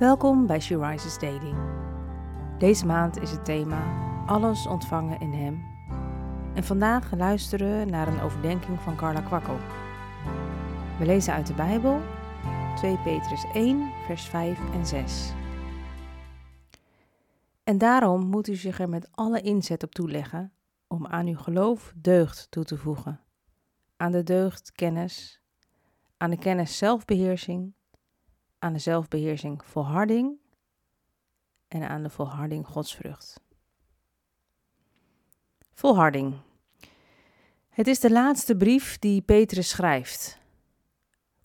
Welkom bij She Rises Daily. Deze maand is het thema Alles ontvangen in Hem. En vandaag luisteren we naar een overdenking van Carla Kwakkel. We lezen uit de Bijbel 2 Petrus 1, vers 5 en 6. En daarom moet u zich er met alle inzet op toeleggen om aan uw geloof deugd toe te voegen. Aan de deugd kennis, aan de kennis zelfbeheersing, aan de zelfbeheersing volharding en aan de volharding godsvrucht. Volharding. Het is de laatste brief die Petrus schrijft.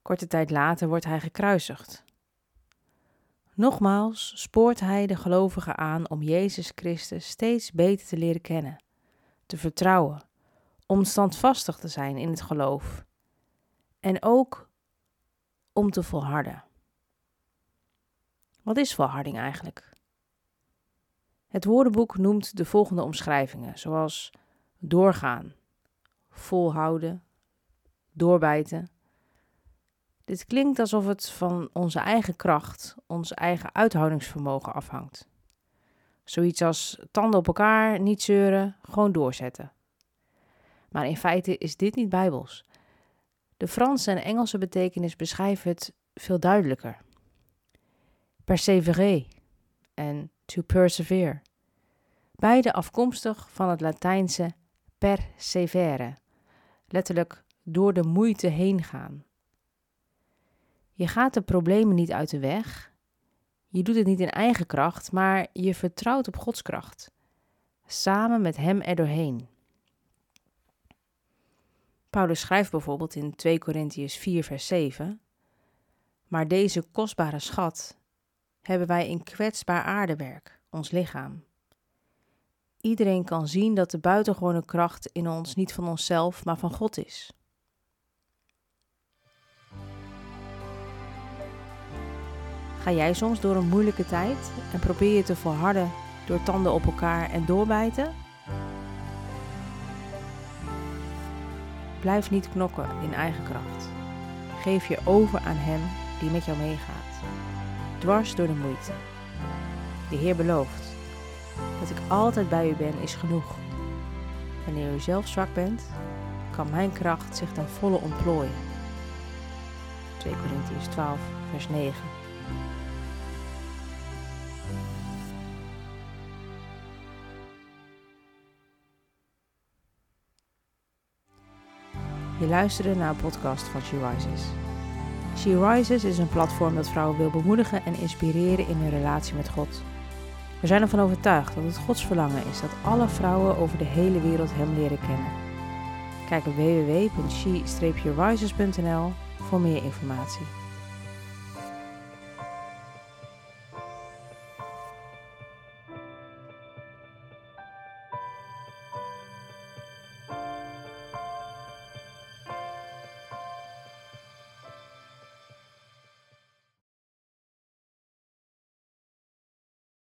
Korte tijd later wordt hij gekruisigd. Nogmaals spoort hij de gelovigen aan om Jezus Christus steeds beter te leren kennen, te vertrouwen, om standvastig te zijn in het geloof en ook om te volharden. Wat is volharding eigenlijk? Het woordenboek noemt de volgende omschrijvingen, zoals doorgaan, volhouden, doorbijten. Dit klinkt alsof het van onze eigen kracht, ons eigen uithoudingsvermogen afhangt. Zoiets als tanden op elkaar, niet zeuren, gewoon doorzetten. Maar in feite is dit niet bijbels. De Franse en Engelse betekenis beschrijven het veel duidelijker perseverer en to persevere. Beide afkomstig van het Latijnse persevere, letterlijk door de moeite heen gaan. Je gaat de problemen niet uit de weg. Je doet het niet in eigen kracht, maar je vertrouwt op Gods kracht. Samen met Hem er doorheen. Paulus schrijft bijvoorbeeld in 2 Korintiërs 4, vers 7: Maar deze kostbare schat hebben wij een kwetsbaar aardewerk, ons lichaam. Iedereen kan zien dat de buitengewone kracht in ons niet van onszelf, maar van God is. Ga jij soms door een moeilijke tijd en probeer je te volharden door tanden op elkaar en doorbijten? Blijf niet knokken in eigen kracht. Geef je over aan Hem die met jou meegaat dwars door de moeite. De Heer belooft dat ik altijd bij u ben is genoeg. Wanneer u zelf zwak bent, kan mijn kracht zich ten volle ontplooien. 2 Corinthians 12, vers 9. Je luisterde naar een podcast van She. She Rises is een platform dat vrouwen wil bemoedigen en inspireren in hun relatie met God. We zijn ervan overtuigd dat het Gods verlangen is dat alle vrouwen over de hele wereld Hem leren kennen. Kijk op www.she-rises.nl voor meer informatie.